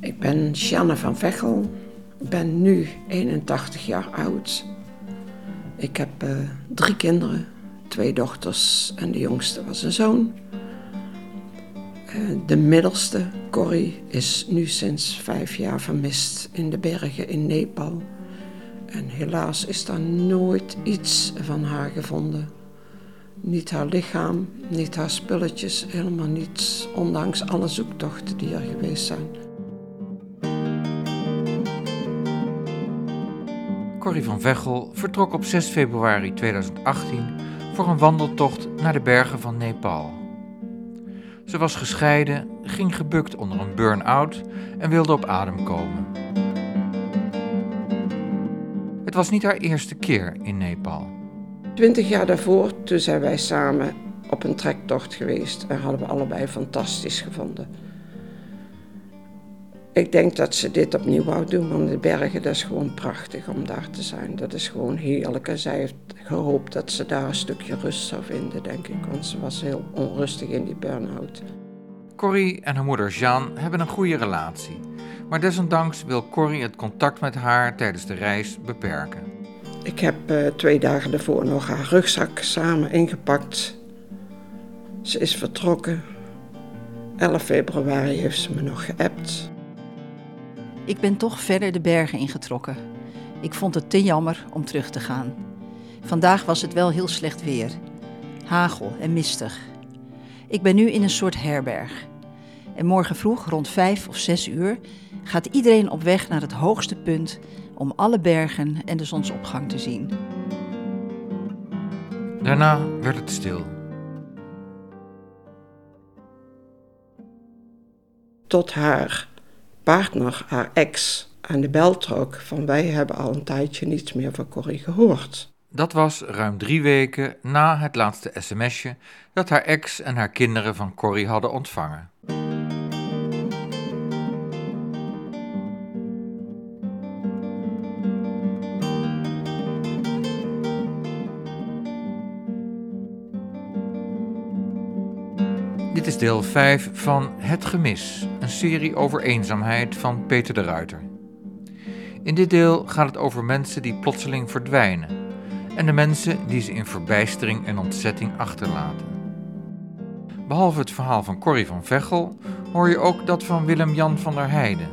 Ik ben Sjanne van Vechel. Ik ben nu 81 jaar oud. Ik heb uh, drie kinderen, twee dochters en de jongste was een zoon. Uh, de middelste, Corrie, is nu sinds vijf jaar vermist in de bergen in Nepal. En helaas is daar nooit iets van haar gevonden. Niet haar lichaam, niet haar spulletjes, helemaal niets, ondanks alle zoektochten die er geweest zijn. Corrie van Vechel vertrok op 6 februari 2018 voor een wandeltocht naar de bergen van Nepal. Ze was gescheiden, ging gebukt onder een burn-out en wilde op adem komen. Het was niet haar eerste keer in Nepal. Twintig jaar daarvoor, toen zijn wij samen op een trektocht geweest en hadden we allebei fantastisch gevonden. Ik denk dat ze dit opnieuw wou doen, want de bergen, dat is gewoon prachtig om daar te zijn. Dat is gewoon heerlijk. En zij heeft gehoopt dat ze daar een stukje rust zou vinden, denk ik. Want ze was heel onrustig in die burn-out. Corrie en haar moeder Jeanne hebben een goede relatie. Maar desondanks wil Corrie het contact met haar tijdens de reis beperken. Ik heb uh, twee dagen daarvoor nog haar rugzak samen ingepakt. Ze is vertrokken. 11 februari heeft ze me nog geappt. Ik ben toch verder de bergen ingetrokken. Ik vond het te jammer om terug te gaan. Vandaag was het wel heel slecht weer. Hagel en mistig. Ik ben nu in een soort herberg. En morgen vroeg, rond vijf of zes uur, gaat iedereen op weg naar het hoogste punt om alle bergen en de zonsopgang te zien. Daarna werd het stil. Tot haar partner, haar ex, aan de bel trok van wij hebben al een tijdje niets meer van Corrie gehoord. Dat was ruim drie weken na het laatste sms'je dat haar ex en haar kinderen van Corrie hadden ontvangen. Dit is deel 5 van Het Gemis, een serie over eenzaamheid van Peter de Ruiter. In dit deel gaat het over mensen die plotseling verdwijnen en de mensen die ze in verbijstering en ontzetting achterlaten. Behalve het verhaal van Corrie van Vechel hoor je ook dat van Willem-Jan van der Heijden.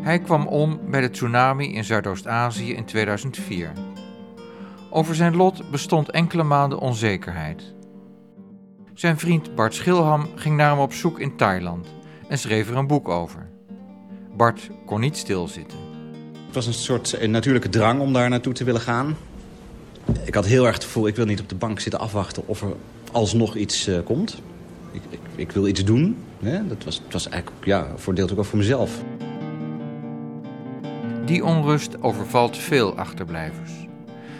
Hij kwam om bij de tsunami in Zuidoost-Azië in 2004. Over zijn lot bestond enkele maanden onzekerheid. Zijn vriend Bart Schilham ging naar hem op zoek in Thailand en schreef er een boek over. Bart kon niet stilzitten. Het was een soort eh, natuurlijke drang om daar naartoe te willen gaan. Ik had heel erg het gevoel, ik wil niet op de bank zitten afwachten of er alsnog iets uh, komt. Ik, ik, ik, wil iets doen. Hè? Dat was, het was eigenlijk ja, voor deelt ook wel voor mezelf. Die onrust overvalt veel achterblijvers.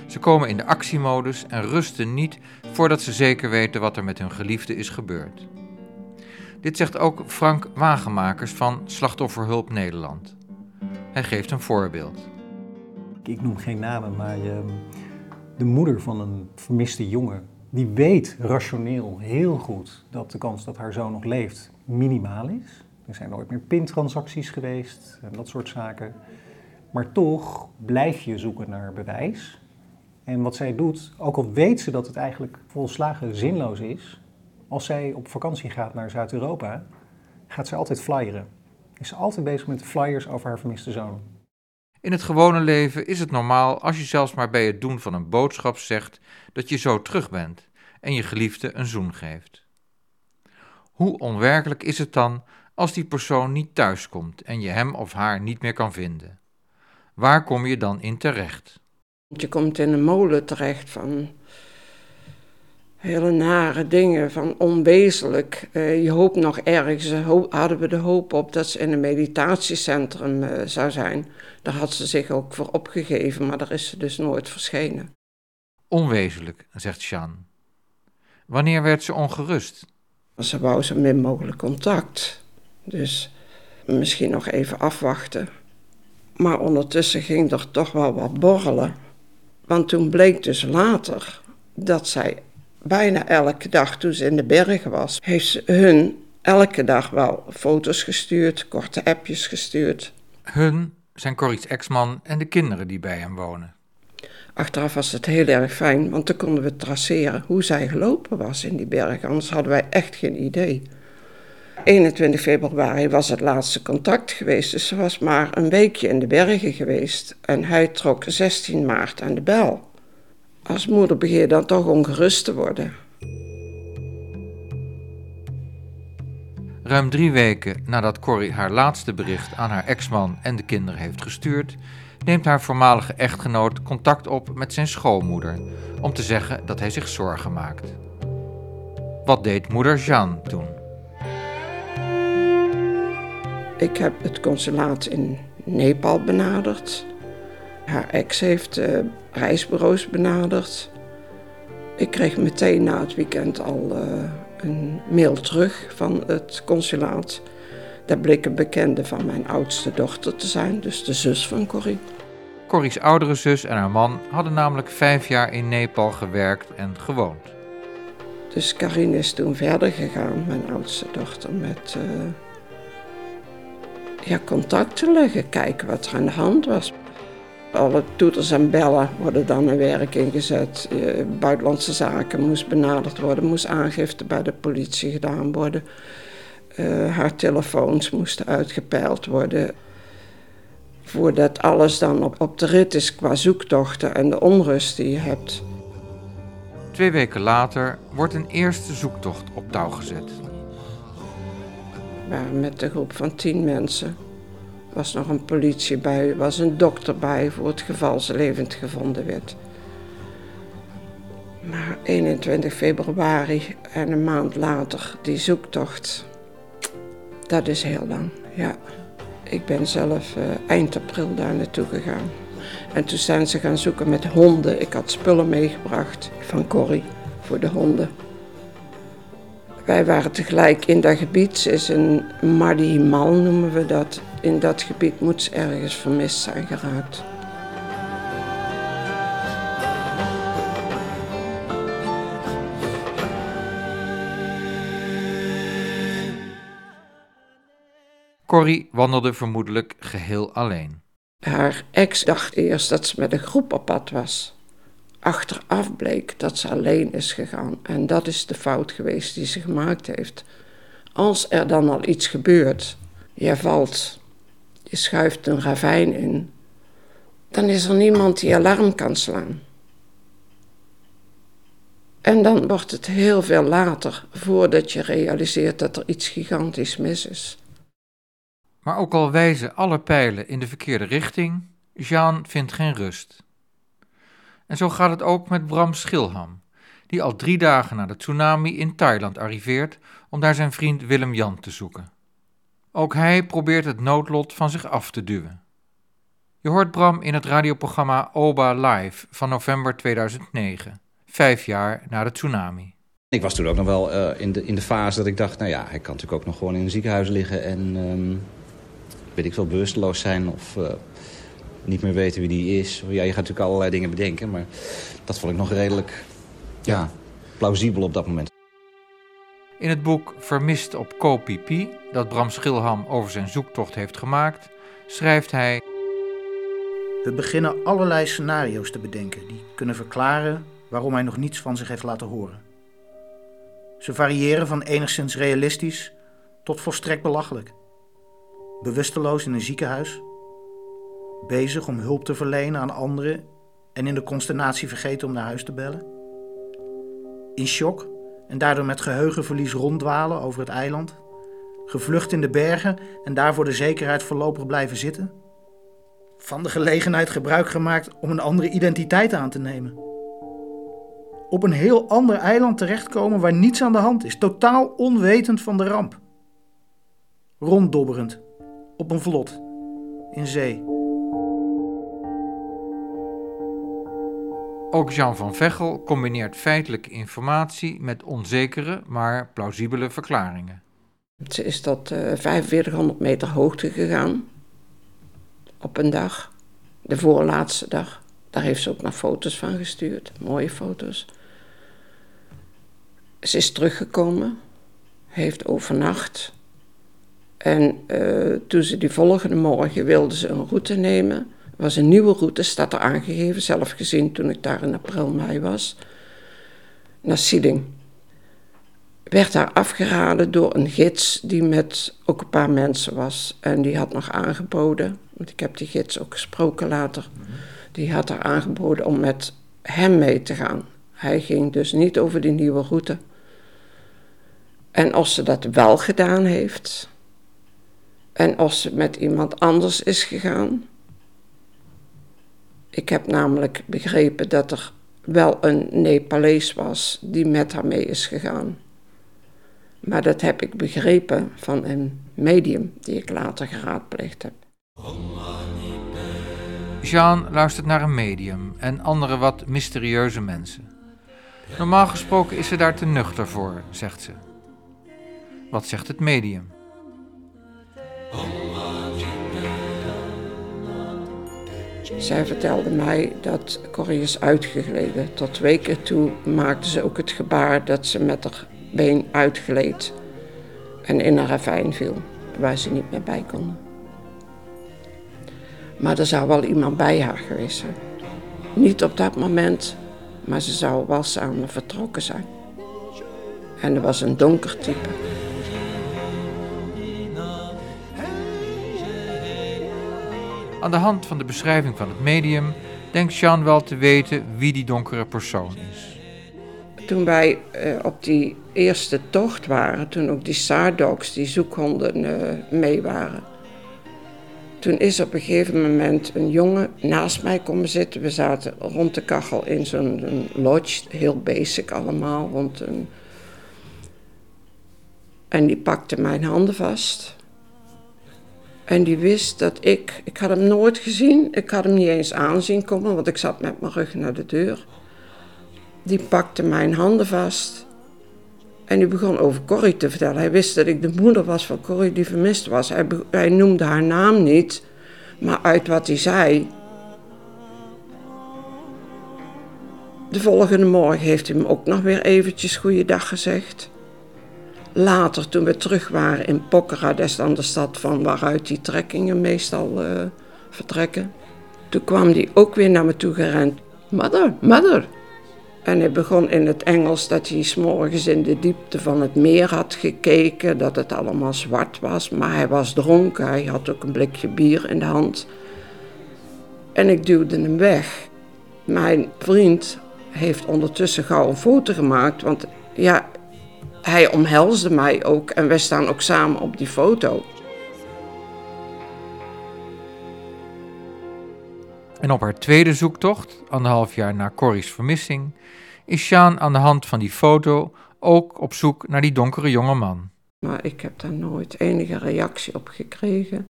Ze komen in de actiemodus en rusten niet voordat ze zeker weten wat er met hun geliefde is gebeurd. Dit zegt ook Frank Wagenmakers van Slachtofferhulp Nederland. Hij geeft een voorbeeld. Ik noem geen namen, maar ehm, de moeder van een vermiste jongen, die weet rationeel heel goed dat de kans dat haar zoon nog leeft minimaal is. Er zijn nooit meer pintransacties geweest en dat soort zaken. Maar toch blijf je zoeken naar bewijs. En wat zij doet, ook al weet ze dat het eigenlijk volslagen zinloos is, als zij op vakantie gaat naar Zuid-Europa, gaat ze altijd flyeren. Is ze altijd bezig met de flyers over haar vermiste zoon. In het gewone leven is het normaal als je zelfs maar bij het doen van een boodschap zegt dat je zo terug bent en je geliefde een zoen geeft. Hoe onwerkelijk is het dan als die persoon niet thuiskomt en je hem of haar niet meer kan vinden? Waar kom je dan in terecht? Je komt in een molen terecht van hele nare dingen, van onwezenlijk. Uh, je hoopt nog ergens, hadden we de hoop op dat ze in een meditatiecentrum uh, zou zijn. Daar had ze zich ook voor opgegeven, maar daar is ze dus nooit verschenen. Onwezenlijk, zegt Jean. Wanneer werd ze ongerust? Ze wou zo min mogelijk contact. Dus misschien nog even afwachten. Maar ondertussen ging er toch wel wat borrelen. Want toen bleek dus later dat zij bijna elke dag toen ze in de bergen was, heeft ze hun elke dag wel foto's gestuurd, korte appjes gestuurd. Hun zijn Corrie's ex-man en de kinderen die bij hem wonen. Achteraf was het heel erg fijn, want dan konden we traceren hoe zij gelopen was in die berg. Anders hadden wij echt geen idee. 21 februari was het laatste contact geweest, dus ze was maar een weekje in de bergen geweest. En hij trok 16 maart aan de bel. Als moeder begin je dan toch ongerust te worden. Ruim drie weken nadat Corrie haar laatste bericht aan haar ex-man en de kinderen heeft gestuurd, neemt haar voormalige echtgenoot contact op met zijn schoonmoeder om te zeggen dat hij zich zorgen maakt. Wat deed moeder Jeanne toen? Ik heb het consulaat in Nepal benaderd. Haar ex heeft uh, reisbureaus benaderd. Ik kreeg meteen na het weekend al uh, een mail terug van het consulaat. Daar bleek een bekende van mijn oudste dochter te zijn, dus de zus van Corrie. Corrie's oudere zus en haar man hadden namelijk vijf jaar in Nepal gewerkt en gewoond. Dus Karine is toen verder gegaan, mijn oudste dochter, met uh, ja, contact te leggen, kijken wat er aan de hand was. Alle toeters en bellen worden dan in werk ingezet. Uh, buitenlandse zaken moest benaderd worden, moest aangifte bij de politie gedaan worden. Uh, haar telefoons moesten uitgepeild worden voordat alles dan op, op de rit is qua zoektochten en de onrust die je hebt. Twee weken later wordt een eerste zoektocht op touw gezet. We waren met een groep van tien mensen. Was nog een politie bij, was een dokter bij voor het geval ze levend gevonden werd. Maar 21 februari en een maand later, die zoektocht, dat is heel lang, ja. Ik ben zelf uh, eind april daar naartoe gegaan. En toen zijn ze gaan zoeken met honden. Ik had spullen meegebracht van Corrie voor de honden. Wij waren tegelijk in dat gebied. Is een Mal noemen we dat. In dat gebied moet ze ergens vermist zijn geraakt. Corrie wandelde vermoedelijk geheel alleen. Haar ex dacht eerst dat ze met een groep op pad was. Achteraf bleek dat ze alleen is gegaan en dat is de fout geweest die ze gemaakt heeft. Als er dan al iets gebeurt, je valt, je schuift een ravijn in, dan is er niemand die alarm kan slaan. En dan wordt het heel veel later voordat je realiseert dat er iets gigantisch mis is. Maar ook al wijzen alle pijlen in de verkeerde richting, Jean vindt geen rust. En zo gaat het ook met Bram Schilham, die al drie dagen na de tsunami in Thailand arriveert om daar zijn vriend Willem Jan te zoeken. Ook hij probeert het noodlot van zich af te duwen. Je hoort Bram in het radioprogramma Oba Live van november 2009, vijf jaar na de tsunami. Ik was toen ook nog wel uh, in, de, in de fase dat ik dacht, nou ja, hij kan natuurlijk ook nog gewoon in een ziekenhuis liggen en um, weet ik veel, bewusteloos zijn of uh, niet meer weten wie die is. Ja, je gaat natuurlijk allerlei dingen bedenken, maar dat vond ik nog redelijk ja, plausibel op dat moment. In het boek Vermist op Kopipi, dat Bram Schilham over zijn zoektocht heeft gemaakt, schrijft hij... We beginnen allerlei scenario's te bedenken die kunnen verklaren waarom hij nog niets van zich heeft laten horen. Ze variëren van enigszins realistisch tot volstrekt belachelijk bewusteloos in een ziekenhuis, bezig om hulp te verlenen aan anderen en in de consternatie vergeten om naar huis te bellen, in shock en daardoor met geheugenverlies ronddwalen over het eiland, gevlucht in de bergen en daar voor de zekerheid voorlopig blijven zitten, van de gelegenheid gebruik gemaakt om een andere identiteit aan te nemen. Op een heel ander eiland terechtkomen waar niets aan de hand is, totaal onwetend van de ramp. Ronddobberend op een vlot in zee. Ook Jean van Vechel combineert feitelijke informatie met onzekere, maar plausibele verklaringen. Ze is tot uh, 4500 meter hoogte gegaan op een dag, de voorlaatste dag. Daar heeft ze ook nog foto's van gestuurd, mooie foto's. Ze is teruggekomen, heeft overnacht. En eh, toen ze die volgende morgen wilden ze een route nemen. Was een nieuwe route, staat er aangegeven, zelf gezien toen ik daar in april, mei was. Naar Sieding. Werd daar afgeraden door een gids die met ook een paar mensen was. En die had nog aangeboden, want ik heb die gids ook gesproken later. Die had er aangeboden om met hem mee te gaan. Hij ging dus niet over die nieuwe route. En als ze dat wel gedaan heeft, en als ze met iemand anders is gegaan. Ik heb namelijk begrepen dat er wel een Nepalees was die met haar mee is gegaan. Maar dat heb ik begrepen van een medium die ik later geraadpleegd heb. Jean luistert naar een medium en andere wat mysterieuze mensen. Normaal gesproken is ze daar te nuchter voor, zegt ze. Wat zegt het medium? Zij vertelde mij dat Corrie is uitgegleden. Tot twee keer toe maakte ze ook het gebaar dat ze met haar been uitgleed en in een ravijn viel, waar ze niet meer bij konden. Maar er zou wel iemand bij haar geweest zijn. Niet op dat moment, maar ze zou wel samen vertrokken zijn. En er was een donker type. Aan de hand van de beschrijving van het medium denkt Jean wel te weten wie die donkere persoon is. Toen wij uh, op die eerste tocht waren, toen ook die Sardogs, die zoekhonden, uh, mee waren. Toen is op een gegeven moment een jongen naast mij komen zitten. We zaten rond de kachel in zo'n lodge, heel basic allemaal. Een... En die pakte mijn handen vast. En die wist dat ik, ik had hem nooit gezien, ik had hem niet eens aanzien komen, want ik zat met mijn rug naar de deur. Die pakte mijn handen vast en die begon over Corrie te vertellen. Hij wist dat ik de moeder was van Corrie die vermist was. Hij, hij noemde haar naam niet, maar uit wat hij zei. De volgende morgen heeft hij me ook nog weer eventjes goeiedag gezegd. Later, toen we terug waren in Pokhara, dat dan de stad van waaruit die trekkingen meestal uh, vertrekken. Toen kwam hij ook weer naar me toe gerend. Mother, mother. En hij begon in het Engels dat hij s'morgens in de diepte van het meer had gekeken, dat het allemaal zwart was, maar hij was dronken, hij had ook een blikje bier in de hand. En ik duwde hem weg. Mijn vriend heeft ondertussen gauw een foto gemaakt, want ja, hij omhelsde mij ook en wij staan ook samen op die foto. En op haar tweede zoektocht, anderhalf jaar na Corrie's vermissing, is Sjaan aan de hand van die foto ook op zoek naar die donkere jonge man. Maar ik heb daar nooit enige reactie op gekregen.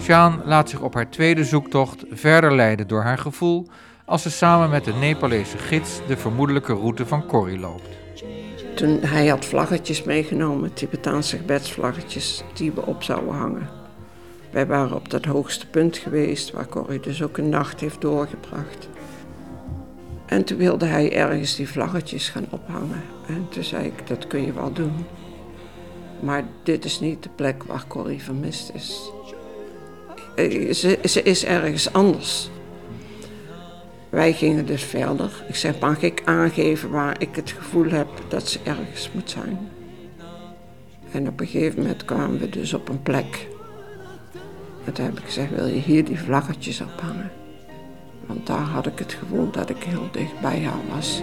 Sjaan laat zich op haar tweede zoektocht verder leiden door haar gevoel als ze samen met de Nepalese gids de vermoedelijke route van Corrie loopt. Toen hij had vlaggetjes meegenomen, Tibetaanse gebedsvlaggetjes, die we op zouden hangen. Wij waren op dat hoogste punt geweest waar Corrie dus ook een nacht heeft doorgebracht. En toen wilde hij ergens die vlaggetjes gaan ophangen. En toen zei ik, dat kun je wel doen. Maar dit is niet de plek waar Corrie vermist is. Eh, ze, is ergens anders. Wij gingen dus verder. Ik zeg, mag ik aangeven waar ik het gevoel heb dat ze ergens moet zijn? En op een gegeven moment kwamen we dus op een plek. En toen heb ik gezegd, wil je hier die vlaggetjes ophangen? Want daar had ik het gevoel dat ik heel dicht bij haar was.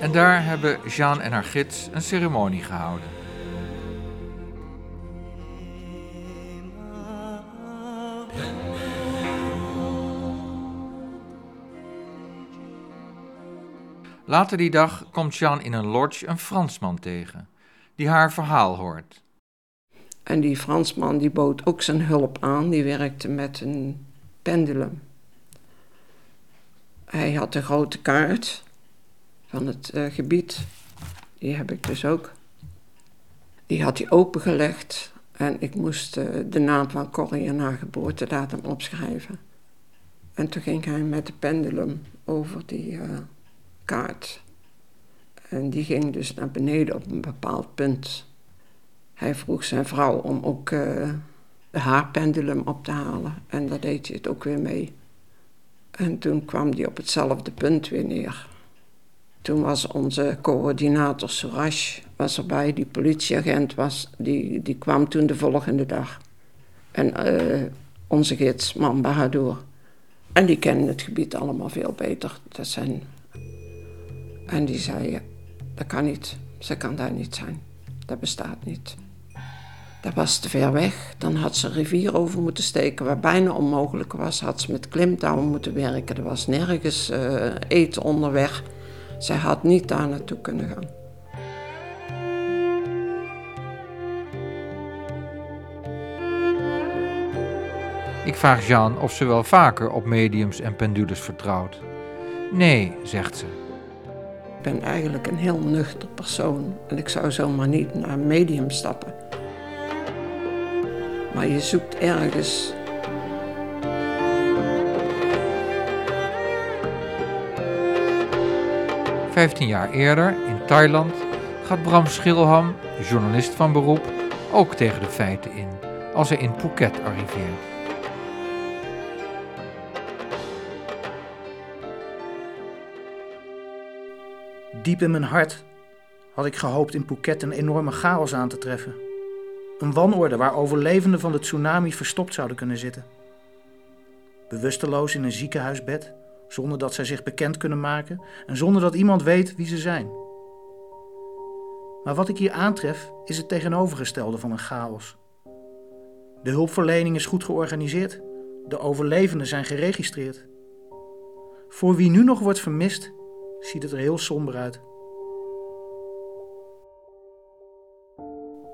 En daar hebben Jean en haar gids een ceremonie gehouden. Later die dag komt Jean in een lodge een Fransman tegen, die haar verhaal hoort. En die Fransman die bood ook zijn hulp aan, die werkte met een pendulum. Hij had een grote kaart van het uh, gebied, die heb ik dus ook. Die had hij opengelegd En ik moest eh, de naam van Corrie en haar geboortedatum opschrijven. En toen ging hij met de pendulum over die uh, En die ging dus naar beneden op een bepaald punt. Hij vroeg zijn vrouw om ook uh, haar pendulum op te halen. En daar deed hij het ook weer mee. En toen kwam die op hetzelfde punt weer neer. Toen was onze coördinator Suraj was erbij, die politieagent was, die, die kwam toen de volgende dag. En uh, onze gids, Man Bahadur. En die kennen het gebied allemaal veel beter. Dat zijn... En die zei, dat kan niet, ze kan daar niet zijn. Dat bestaat niet. Dat was te ver weg. Dan had ze een rivier over moeten steken, waar bijna onmogelijk was. Had ze met klimtouwen moeten werken. Er was nergens uh, eten onderweg. Zij had niet daar naartoe kunnen gaan. Ik vraag Jean of ze wel vaker op mediums en pendules vertrouwt. Nee, zegt ze. Ik ben eigenlijk een heel nuchter persoon en ik zou zomaar niet naar een medium stappen. Maar je zoekt ergens Vijftien jaar eerder, in Thailand, gaat Bram Schilham, journalist van beroep, ook tegen de feiten in als hij in Phuket arriveert. Diep in mijn hart had ik gehoopt in Phuket een enorme chaos aan te treffen. Een wanorde waar overlevenden van de tsunami verstopt zouden kunnen zitten. Bewusteloos in een ziekenhuisbed, zonder dat zij zich bekend kunnen maken en zonder dat iemand weet wie ze zijn. Maar wat ik hier aantref is het tegenovergestelde van een chaos. De hulpverlening is goed georganiseerd, de overlevenden zijn geregistreerd. Voor wie nu nog wordt vermist, ziet het er heel somber uit.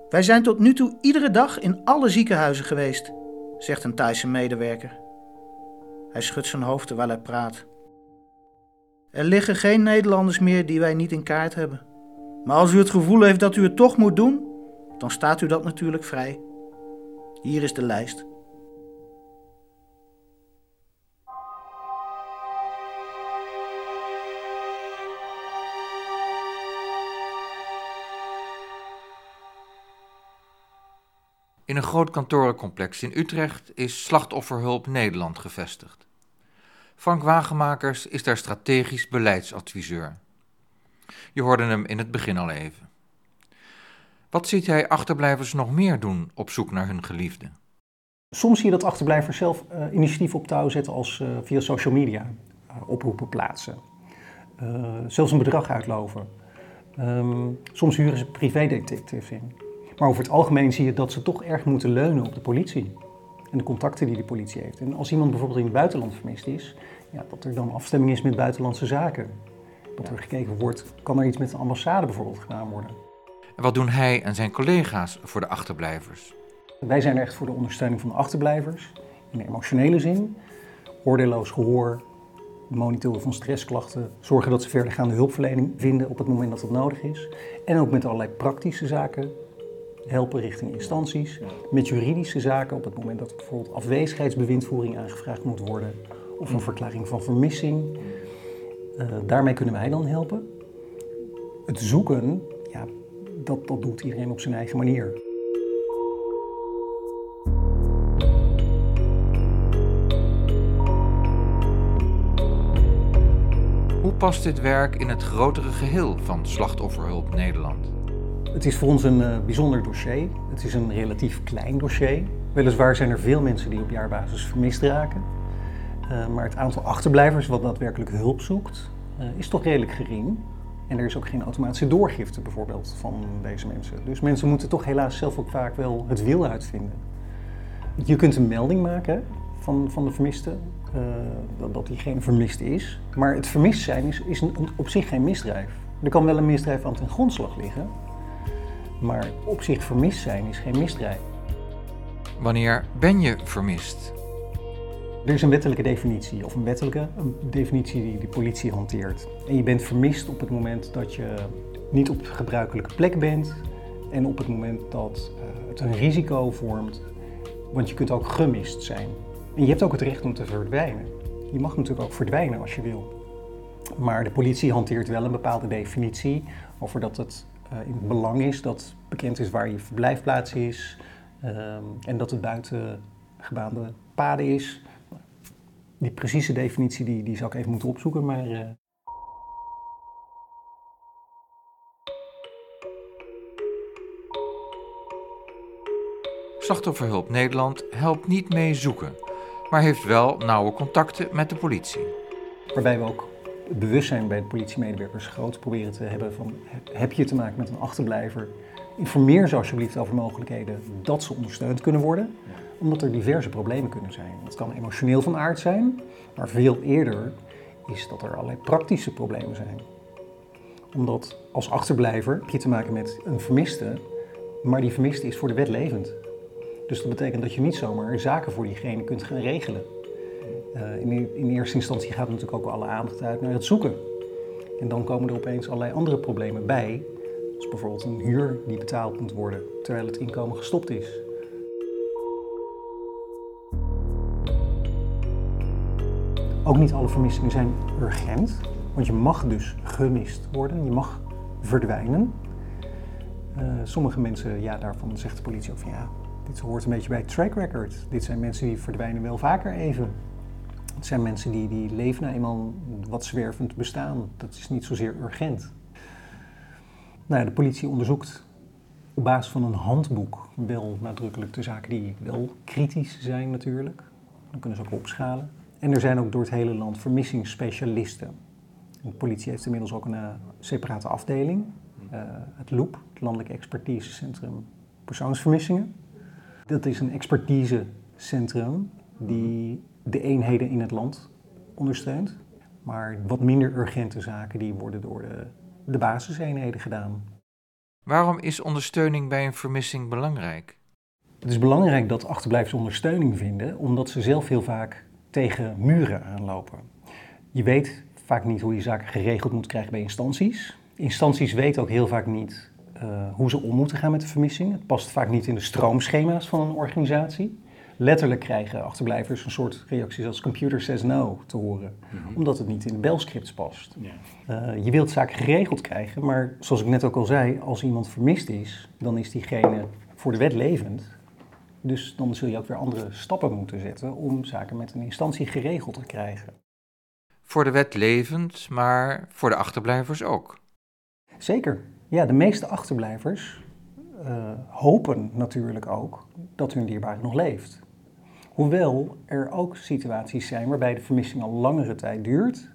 Wij zijn tot nu toe iedere dag in alle ziekenhuizen geweest, zegt een Thaise medewerker. Hij schudt zijn hoofd terwijl hij praat. Er liggen geen Nederlanders meer die wij niet in kaart hebben. Maar als u het gevoel heeft dat u het toch moet doen, dan staat u dat natuurlijk vrij. Hier is de lijst. In een groot kantorencomplex in Utrecht is Slachtofferhulp Nederland gevestigd. Frank Wagemakers is daar strategisch beleidsadviseur. Je hoorde hem in het begin al even. Wat ziet hij achterblijvers nog meer doen op zoek naar hun geliefde? Soms zie je dat achterblijvers zelf uh, initiatief op touw zetten als uh, via social media uh, oproepen plaatsen. zelfs een bedrag uitloven. Um, soms huren ze privédetectives in. Maar over het algemeen zie je dat ze toch erg moeten leunen op de politie. En de contacten die de politie heeft. En als iemand bijvoorbeeld in het buitenland vermist is, ja, dat er dan afstemming is met buitenlandse zaken. Dat er gekeken wordt, kan er iets met de ambassade bijvoorbeeld gedaan worden. En wat doen hij en zijn collega's voor de achterblijvers? Wij zijn er echt voor de ondersteuning van de achterblijvers. In de emotionele zin. Oordeelloos gehoor, monitoren van stressklachten, zorgen dat ze verdergaande hulpverlening vinden op het moment dat dat nodig is. En ook met allerlei praktische zaken helpen richting instanties. Met juridische zaken op het moment dat bijvoorbeeld afwezigheidsbewindvoering aangevraagd moet worden. Of een verklaring van vermissing. Uh, daarmee kunnen wij dan helpen. Het zoeken, ja, dat, dat doet iedereen op zijn eigen manier. Hoe past dit werk in het grotere geheel van Slachtofferhulp Nederland? Het is voor ons een uh, bijzonder dossier. Het is een relatief klein dossier. Weliswaar zijn er veel mensen die op jaarbasis vermist raken. Uh, maar het aantal achterblijvers wat daadwerkelijk hulp zoekt, uh, is toch redelijk gering. En er is ook geen automatische doorgifte bijvoorbeeld van deze mensen. Dus mensen moeten toch helaas zelf ook vaak wel het wil uitvinden. Je kunt een melding maken van, van de vermiste, dat, dat diegene vermist is. Maar het vermist zijn is, is op zich geen misdrijf. Er kan wel een misdrijf aan ten grondslag liggen, maar op zich vermist zijn is geen misdrijf. Wanneer ben je vermist? Er is een wettelijke definitie, of een wettelijke een definitie die de politie hanteert. En je bent vermist op het moment dat je niet op de gebruikelijke plek bent en op het moment dat uh, het een risico vormt, want je kunt ook gemist zijn. En je hebt ook het recht om te verdwijnen. Je mag natuurlijk ook verdwijnen als je wil. Maar de politie hanteert wel een bepaalde definitie over dat het in het belang is dat bekend is waar je verblijfplaats is um, en dat het buiten gebaande paden is. Die precieze definitie die, die zou ik even moeten opzoeken, maar... Uh... Slachtofferhulp Nederland helpt niet mee zoeken, maar heeft wel nauwe contacten met de politie. Waarbij we ook bewustzijn bij de politiemedewerkers groot proberen te hebben van heb je te maken met een achterblijver? Informeer ze alsjeblieft over mogelijkheden dat ze ondersteund kunnen worden, omdat er diverse problemen kunnen zijn. Het kan emotioneel van aard zijn, maar veel eerder is dat er allerlei praktische problemen zijn. Omdat als achterblijver heb je te maken met een vermiste, maar die vermiste is voor de wet levend. Dus dat betekent dat je niet zomaar zaken voor diegene kunt gaan regelen. Uh, in, in, eerste instantie gaat natuurlijk ook alle aandacht uit naar het zoeken. En dan komen er opeens allerlei andere problemen bij. Zoals bijvoorbeeld een huur die betaald moet worden terwijl het inkomen gestopt is. Ook niet alle vermissingen zijn urgent, want je mag dus gemist worden, je mag verdwijnen. Uh, sommige mensen, ja, daarvan zegt de politie ook van ja, dit hoort een beetje bij track record. Dit zijn mensen die verdwijnen wel vaker even. Het zijn mensen die, die leven nou eenmaal wat zwervend bestaan. Dat is niet zozeer urgent. Nou de politie onderzoekt op basis van een handboek wel nadrukkelijk de zaken die wel kritisch zijn natuurlijk. Dan kunnen ze ook opschalen. En er zijn ook door het hele land vermissingsspecialisten. De politie heeft inmiddels ook een uh, separate afdeling. Uh, het LOEP, het Landelijk Expertisecentrum Persoonsvermissingen. Dat is een expertisecentrum die de eenheden in het land ondersteunt. Maar wat minder urgente zaken die worden door de, de basiseenheden gedaan. Waarom is ondersteuning bij een vermissing belangrijk? Het is belangrijk dat achterblijvers ondersteuning vinden, omdat ze zelf heel vaak tegen muren aanlopen. Je weet vaak niet hoe je zaken geregeld moet krijgen bij instanties. Instanties weten ook heel vaak niet uh, hoe ze om moeten gaan met de vermissing. Het past vaak niet in de stroomschema's van een organisatie. Letterlijk krijgen achterblijvers een soort reacties als computer says no te horen, mhm. omdat het niet in de belscripts past. Uh, je wilt zaken geregeld krijgen, maar zoals ik net ook al zei, als iemand vermist is, dan is diegene voor de wet levend. Dus dan zul je ook weer andere stappen moeten zetten om zaken met een instantie geregeld te krijgen. Voor de wet levend, maar voor de achterblijvers ook. Zeker. Ja, de meeste achterblijvers uh, hopen natuurlijk ook dat hun dierbare nog leeft. Hoewel er ook situaties zijn waarbij de vermissing al langere tijd duurt.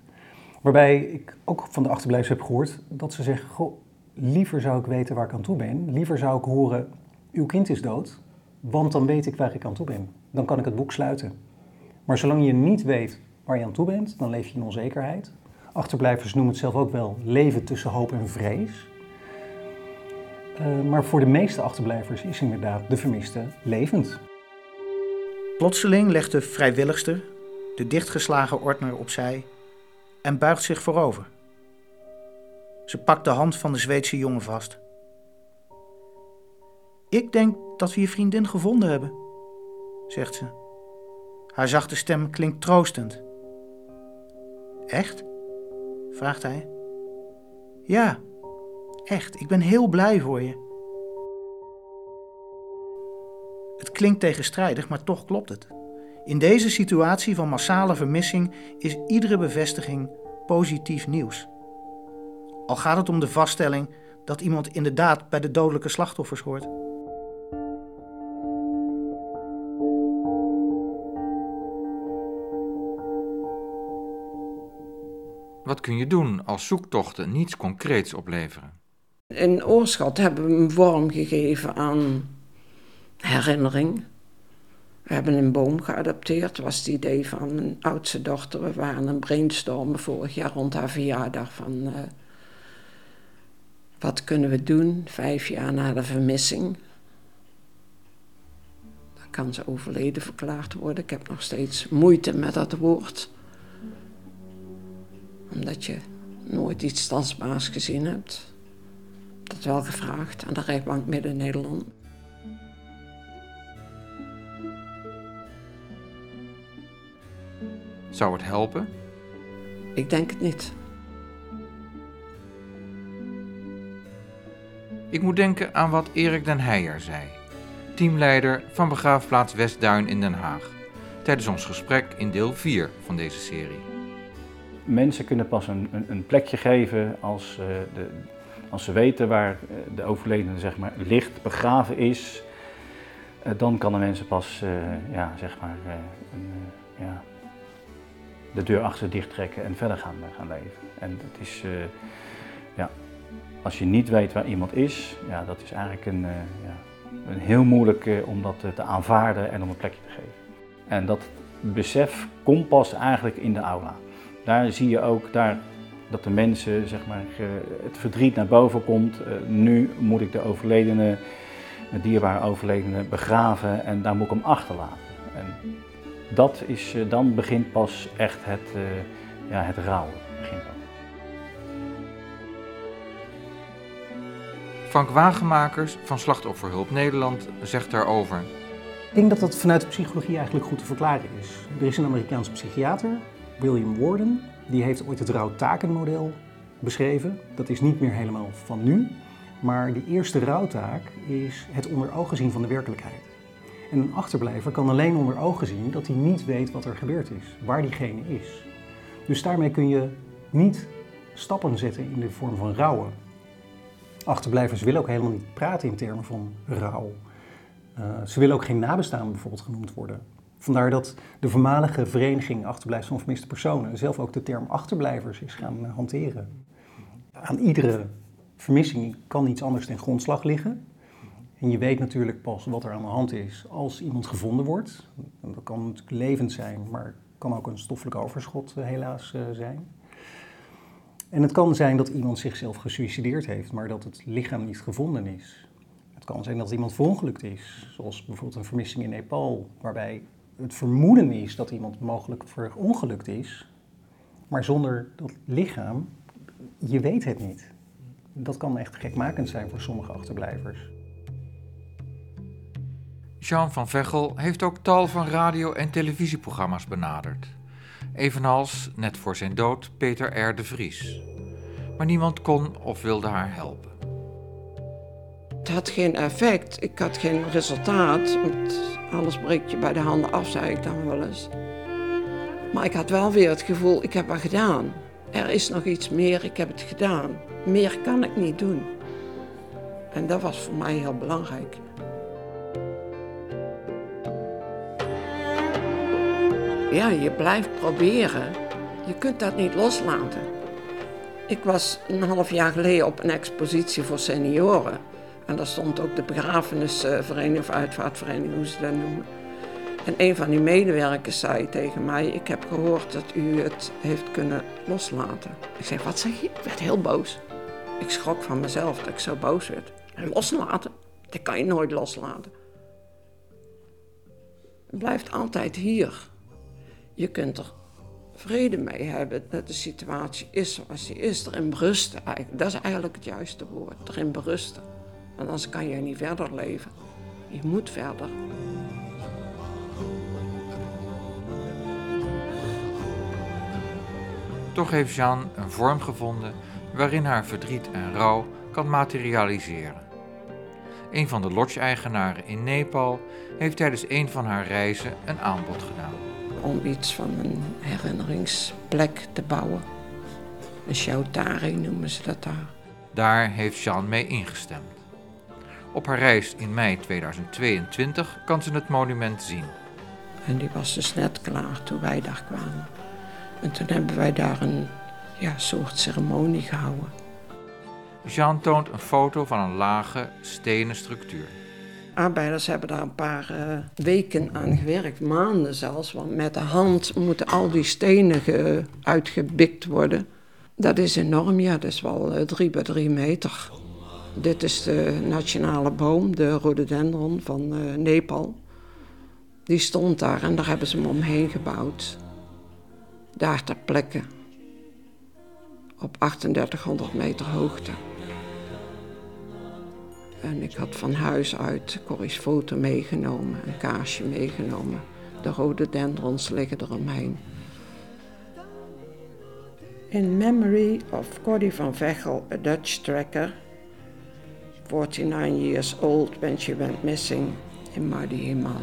Waarbij ik ook van de achterblijvers heb gehoord dat ze zeggen: Goh, liever zou ik weten waar ik aan toe ben. Liever zou ik horen: uw kind is dood, want dan weet ik waar ik aan toe ben. Dan kan ik het boek sluiten. Maar zolang je niet weet waar je aan toe bent, dan leef je in onzekerheid. Achterblijvers noemen het zelf ook wel leven tussen hoop en vrees. Uh, maar voor de meeste achterblijvers is inderdaad de vermiste levend. Plotseling legt de vrijwilligster de dichtgeslagen ordner opzij en buigt zich voorover. Ze pakt de hand van de Zweedse jongen vast. Ik denk dat we je vriendin gevonden hebben, zegt ze. Haar zachte stem klinkt troostend. Echt? vraagt hij. Ja, echt. Ik ben heel blij voor je. Het klinkt tegenstrijdig, maar toch klopt het. In deze situatie van massale vermissing is iedere bevestiging positief nieuws. Al gaat het om de vaststelling dat iemand inderdaad bij de dodelijke slachtoffers hoort. Wat kun je doen als zoektochten niets concreets opleveren? In Oorschot hebben we een vorm gegeven aan herinnering. We hebben een boom geadopteerd, was het idee van mijn oudste dochter. We waren een brainstormen vorig jaar rond haar verjaardag van uh, wat kunnen we doen vijf jaar na de vermissing. Dan kan ze overleden verklaard worden. Ik heb nog steeds moeite met dat woord. Omdat je nooit iets tastbaars gezien hebt. Dat wel gevraagd aan de rechtbank Midden-Nederland. Zou het helpen? Ik denk het niet. Ik moet denken aan wat Erik den Heijer zei, teamleider van begraafplaats Westduin in Den Haag, tijdens ons gesprek in deel 4 van deze serie. Mensen kunnen pas een, een, een plekje geven als, uh, de, als ze weten waar eh, de overledene zeg maar, ligt, begraven is. Uh, dan kan de mensen pas ja, zeg maar, een, ja, de deur achter dicht trekken en verder gaan, gaan leven. En dat is, ja, als je niet weet waar iemand is, ja, dat is eigenlijk een, ja, een heel moeilijk om dat te aanvaarden en om een plekje te geven. En dat besef komt pas eigenlijk in de aula. Daar zie je ook daar dat de mensen, zeg maar, het verdriet naar boven komt. Nu moet ik de overledene, de dierbare overledene begraven en daar moet ik hem achterlaten. En dat is, uh, dan begint pas echt het, uh, ja, het rouwen. Begint dan. Frank Wagenmakers van Slachtofferhulp Nederland zegt daarover. Ik denk dat dat vanuit de psychologie eigenlijk goed te verklaren is. Er is een Amerikaanse psychiater, William Warden, die heeft ooit het rouwtakenmodel beschreven. Dat is niet meer helemaal van nu, maar de eerste rouwtaak is het onder ogen zien van de werkelijkheid. En een achterblijver kan alleen onder ogen zien dat hij niet weet wat er gebeurd is, waar diegene is. Dus daarmee kun je niet stappen zetten in de vorm van rouwen. Achterblijvers willen ook helemaal niet praten in termen van rouw. Uh, ze willen ook geen nabestaanden bijvoorbeeld genoemd worden. Vandaar dat de voormalige vereniging Achterblijvers van Vermiste Personen zelf ook de term achterblijvers is gaan eh, hanteren. Aan iedere vermissing kan iets anders ten grondslag liggen. En je weet natuurlijk pas wat er aan de hand is als iemand gevonden wordt. Dat kan natuurlijk levend zijn, maar kan ook een stoffelijk overschot eh, helaas eh, zijn. En het kan zijn dat iemand zichzelf gesuicideerd heeft, maar dat het lichaam niet gevonden is. Het kan zijn dat iemand verongelukt is, zoals bijvoorbeeld een vermissing in Nepal, waarbij het vermoeden is dat iemand mogelijk verongelukt is, maar zonder dat lichaam, je weet het niet. Dat kan echt gekmakend zijn voor sommige achterblijvers. Jean van Vechel heeft ook tal van radio- en televisieprogramma's benaderd. Evenals, net voor zijn dood, Peter R. de Vries. Maar niemand kon of wilde haar helpen. Het had geen effect, ik had geen resultaat. Alles breekt je bij de handen af, zei ik dan wel eens. Maar ik had wel weer het gevoel, ik heb wat gedaan. Er is nog iets meer, ik heb het gedaan. Meer kan ik niet doen. En dat was voor mij heel belangrijk. Ja, je blijft proberen. Je kunt dat niet loslaten. Ik was een half jaar geleden op een expositie voor senioren. En daar stond ook de begrafenisvereniging of uitvaartvereniging, hoe ze dat noemen. En een van die medewerkers zei tegen mij: Ik heb gehoord dat u het heeft kunnen loslaten. Ik zei: Wat zeg je? Ik werd heel boos. Ik schrok van mezelf dat ik zo boos werd. Loslaten? Dat kan je nooit loslaten. Het blijft altijd hier. Je kunt er vrede mee hebben dat de situatie is zoals die is. Erin berusten. Dat is eigenlijk het juiste woord. Erin berusten. Want anders kan je niet verder leven. Je moet verder. Toch heeft Jeanne een vorm gevonden waarin haar verdriet en rouw kan materialiseren. Een van de lodge-eigenaren in Nepal heeft tijdens een van haar reizen een aanbod gedaan. Om iets van een herinneringsplek te bouwen. Een shautari noemen ze dat daar. Daar heeft Jeanne mee ingestemd. Op haar reis in mei 2022 kan ze het monument zien. En die was dus net klaar toen wij daar kwamen. En toen hebben wij daar een ja, soort ceremonie gehouden. Jean toont een foto van een lage stenen structuur. Arbeiders hebben daar een paar uh, weken aan gewerkt, maanden zelfs. Want met de hand moeten al die stenen ge, uitgebikt worden. Dat is enorm, ja, dat is wel uh, drie bij drie meter. Dit is de nationale boom, de rhododendron van uh, Nepal. Die stond daar en daar hebben ze hem omheen gebouwd. Daar ter plekke. Op 3800 meter hoogte. En ik had van huis uit Corrie's foto meegenomen, een kaarsje meegenomen. De rode dendrons liggen eromheen. In memory of Cordy van Vechel, a Dutch trekker, 49 years old when she went missing in Madi Himal.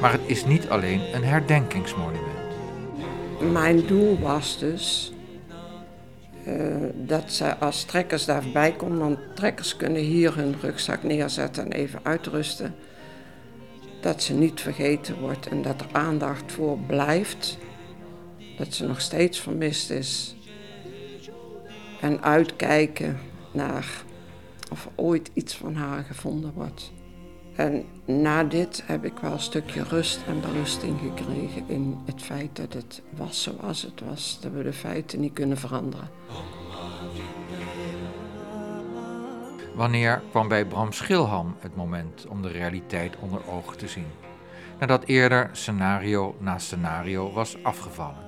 Maar het is niet alleen een herdenkingsmonument. Mijn doel was dus eh, dat ze als trekkers daarbij komen, want trekkers kunnen hier hun rugzak neerzetten en even uitrusten. Dat ze niet vergeten wordt en dat er aandacht voor blijft. Dat ze nog steeds vermist is. En uitkijken naar of er ooit iets van haar gevonden wordt. En na dit heb ik wel een stukje rust en berusting gekregen in het feit dat het was zoals het was. Dat we de feiten niet kunnen veranderen. Wanneer kwam bij Bram Schilham het moment om de realiteit onder ogen te zien? Nadat eerder scenario na scenario was afgevallen.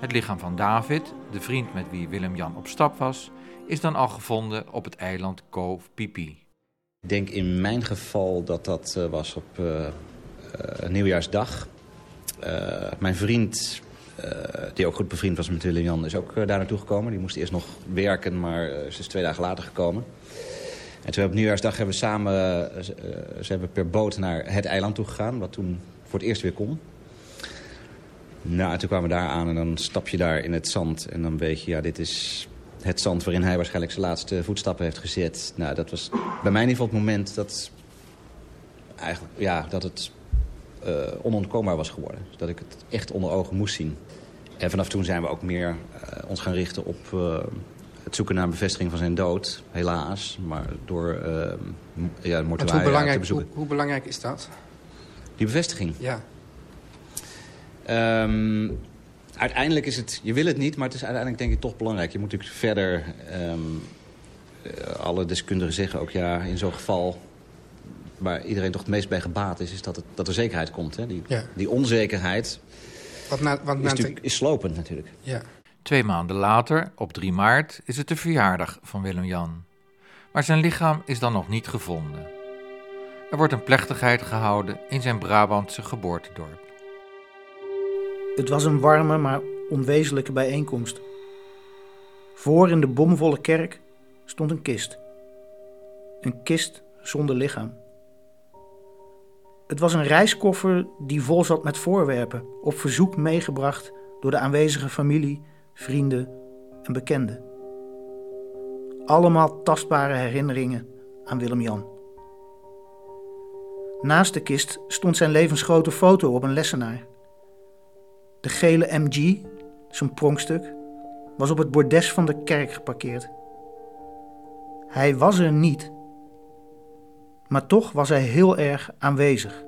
Het lichaam van David, de vriend met wie Willem-Jan op stap was, is dan al gevonden op het eiland Cove Pipi. Ik denk in mijn geval dat dat uh, was op uh, uh, nieuwjaarsdag. mijn vriend, die ook goed bevriend was met Jan, is ook daar naartoe gekomen. Die moest eerst nog werken, maar ze is twee dagen later gekomen. En toen op nieuwjaarsdag hebben we samen, ze hebben per boot naar het eiland toe gegaan, wat toen voor het eerst weer kon. Nou, en toen kwamen we daar aan en dan stap je daar in het zand en dan weet je, ja, dit is het zand waarin hij waarschijnlijk zijn laatste voetstappen heeft gezet. Nou, dat was bij mij in ieder geval het moment dat, eigenlijk, ja, dat het uh, onontkoombaar was geworden. Dat ik het echt onder ogen moest zien. En vanaf toen zijn we ook meer uh, ons gaan richten op uh, het zoeken naar een bevestiging van zijn dood. Helaas, maar door ja, de mortuaria hoe belangrijk, te bezoeken. Hoe, hoe, belangrijk is dat? Die bevestiging? Ja. Um, uiteindelijk is het, je wil het niet, maar het is uiteindelijk denk ik toch belangrijk. Je moet natuurlijk verder, um, alle deskundigen zeggen ook ja, in zo'n geval... waar iedereen toch het meest bij gebaat is, is dat, het, dat er zekerheid komt. Hè? Die, ja. die onzekerheid wat na, wat is, natuurlijk, is slopend natuurlijk. Ja. Twee maanden later, op 3 maart, is het de verjaardag van Willem-Jan. Maar zijn lichaam is dan nog niet gevonden. Er wordt een plechtigheid gehouden in zijn Brabantse geboortedorp. Het was een warme, maar onwezenlijke bijeenkomst. Voor in de bomvolle kerk stond een kist. Een kist zonder lichaam. Het was een reiskoffer die vol zat met voorwerpen, op verzoek meegebracht door de aanwezige familie, vrienden en bekenden. Allemaal tastbare herinneringen aan Willem-Jan. Naast de kist stond zijn levensgrote foto op een lessenaar. De gele MG, zijn pronkstuk, was op het bordes van de kerk geparkeerd. Hij was er niet, maar toch was hij heel erg aanwezig,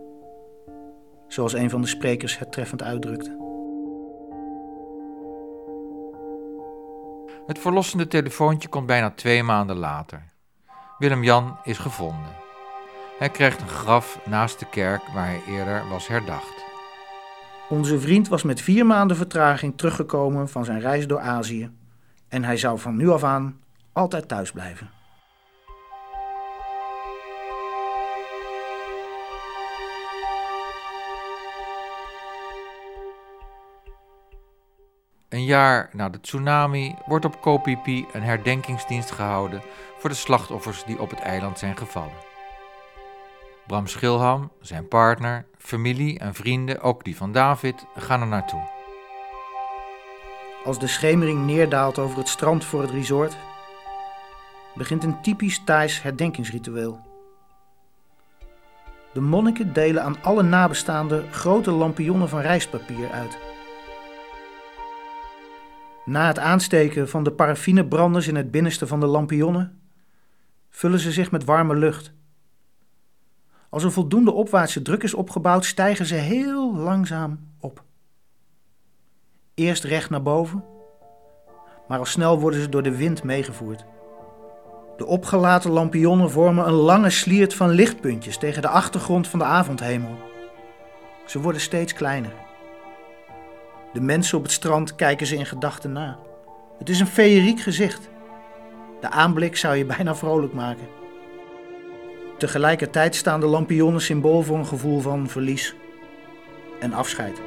zoals een van de sprekers het treffend uitdrukte. Het verlossende telefoontje komt bijna twee maanden later. Willem-Jan is gevonden. Hij krijgt een graf naast de kerk waar hij eerder was herdacht. Onze vriend was met vier maanden vertraging teruggekomen van zijn reis door Azië. En hij zou van nu af aan altijd thuis blijven. Een jaar na de tsunami wordt op Phi een herdenkingsdienst gehouden voor de slachtoffers die op het eiland zijn gevallen. Bram Schilham, zijn partner, familie en vrienden, ook die van David, gaan er naartoe. Als de schemering neerdaalt over het strand voor het resort, begint een typisch Thais herdenkingsritueel. De monniken delen aan alle nabestaanden grote lampionnen van rijstpapier uit. Na het aansteken van de paraffinebranders in het binnenste van de lampionnen, vullen ze zich met warme lucht. Als er voldoende opwaartse druk is opgebouwd, stijgen ze heel langzaam op. Eerst recht naar boven, maar al snel worden ze door de wind meegevoerd. De opgelaten lampionnen vormen een lange sliert van lichtpuntjes tegen de achtergrond van de avondhemel. Ze worden steeds kleiner. De mensen op het strand kijken ze in gedachten na. Het is een feeriek gezicht. De aanblik zou je bijna vrolijk maken. Tegelijkertijd staan de lampionnen symbool voor een gevoel van verlies en afscheid.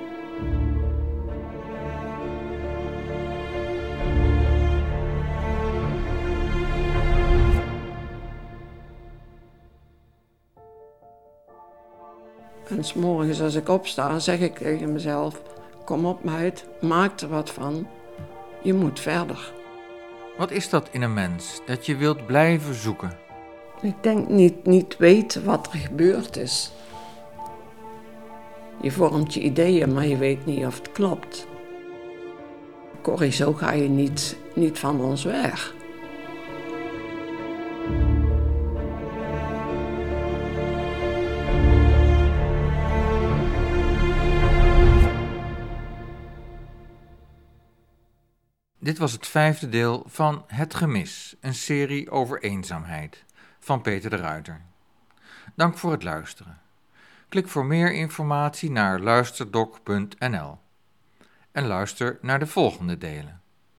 En s morgens als ik opsta, zeg ik tegen mezelf: Kom op, meid, maak er wat van. Je moet verder. Wat is dat in een mens dat je wilt blijven zoeken? Ik denk niet, niet weten wat er gebeurd is. Je vormt je ideeën, maar je weet niet of het klopt. Corrie, zo ga je niet, niet van ons weg. Dit was het vijfde deel van Het Gemis, een serie over eenzaamheid van Peter de Ruiter. Dank voor het luisteren. Klik voor meer informatie naar luisterdoc.nl en luister naar de volgende delen.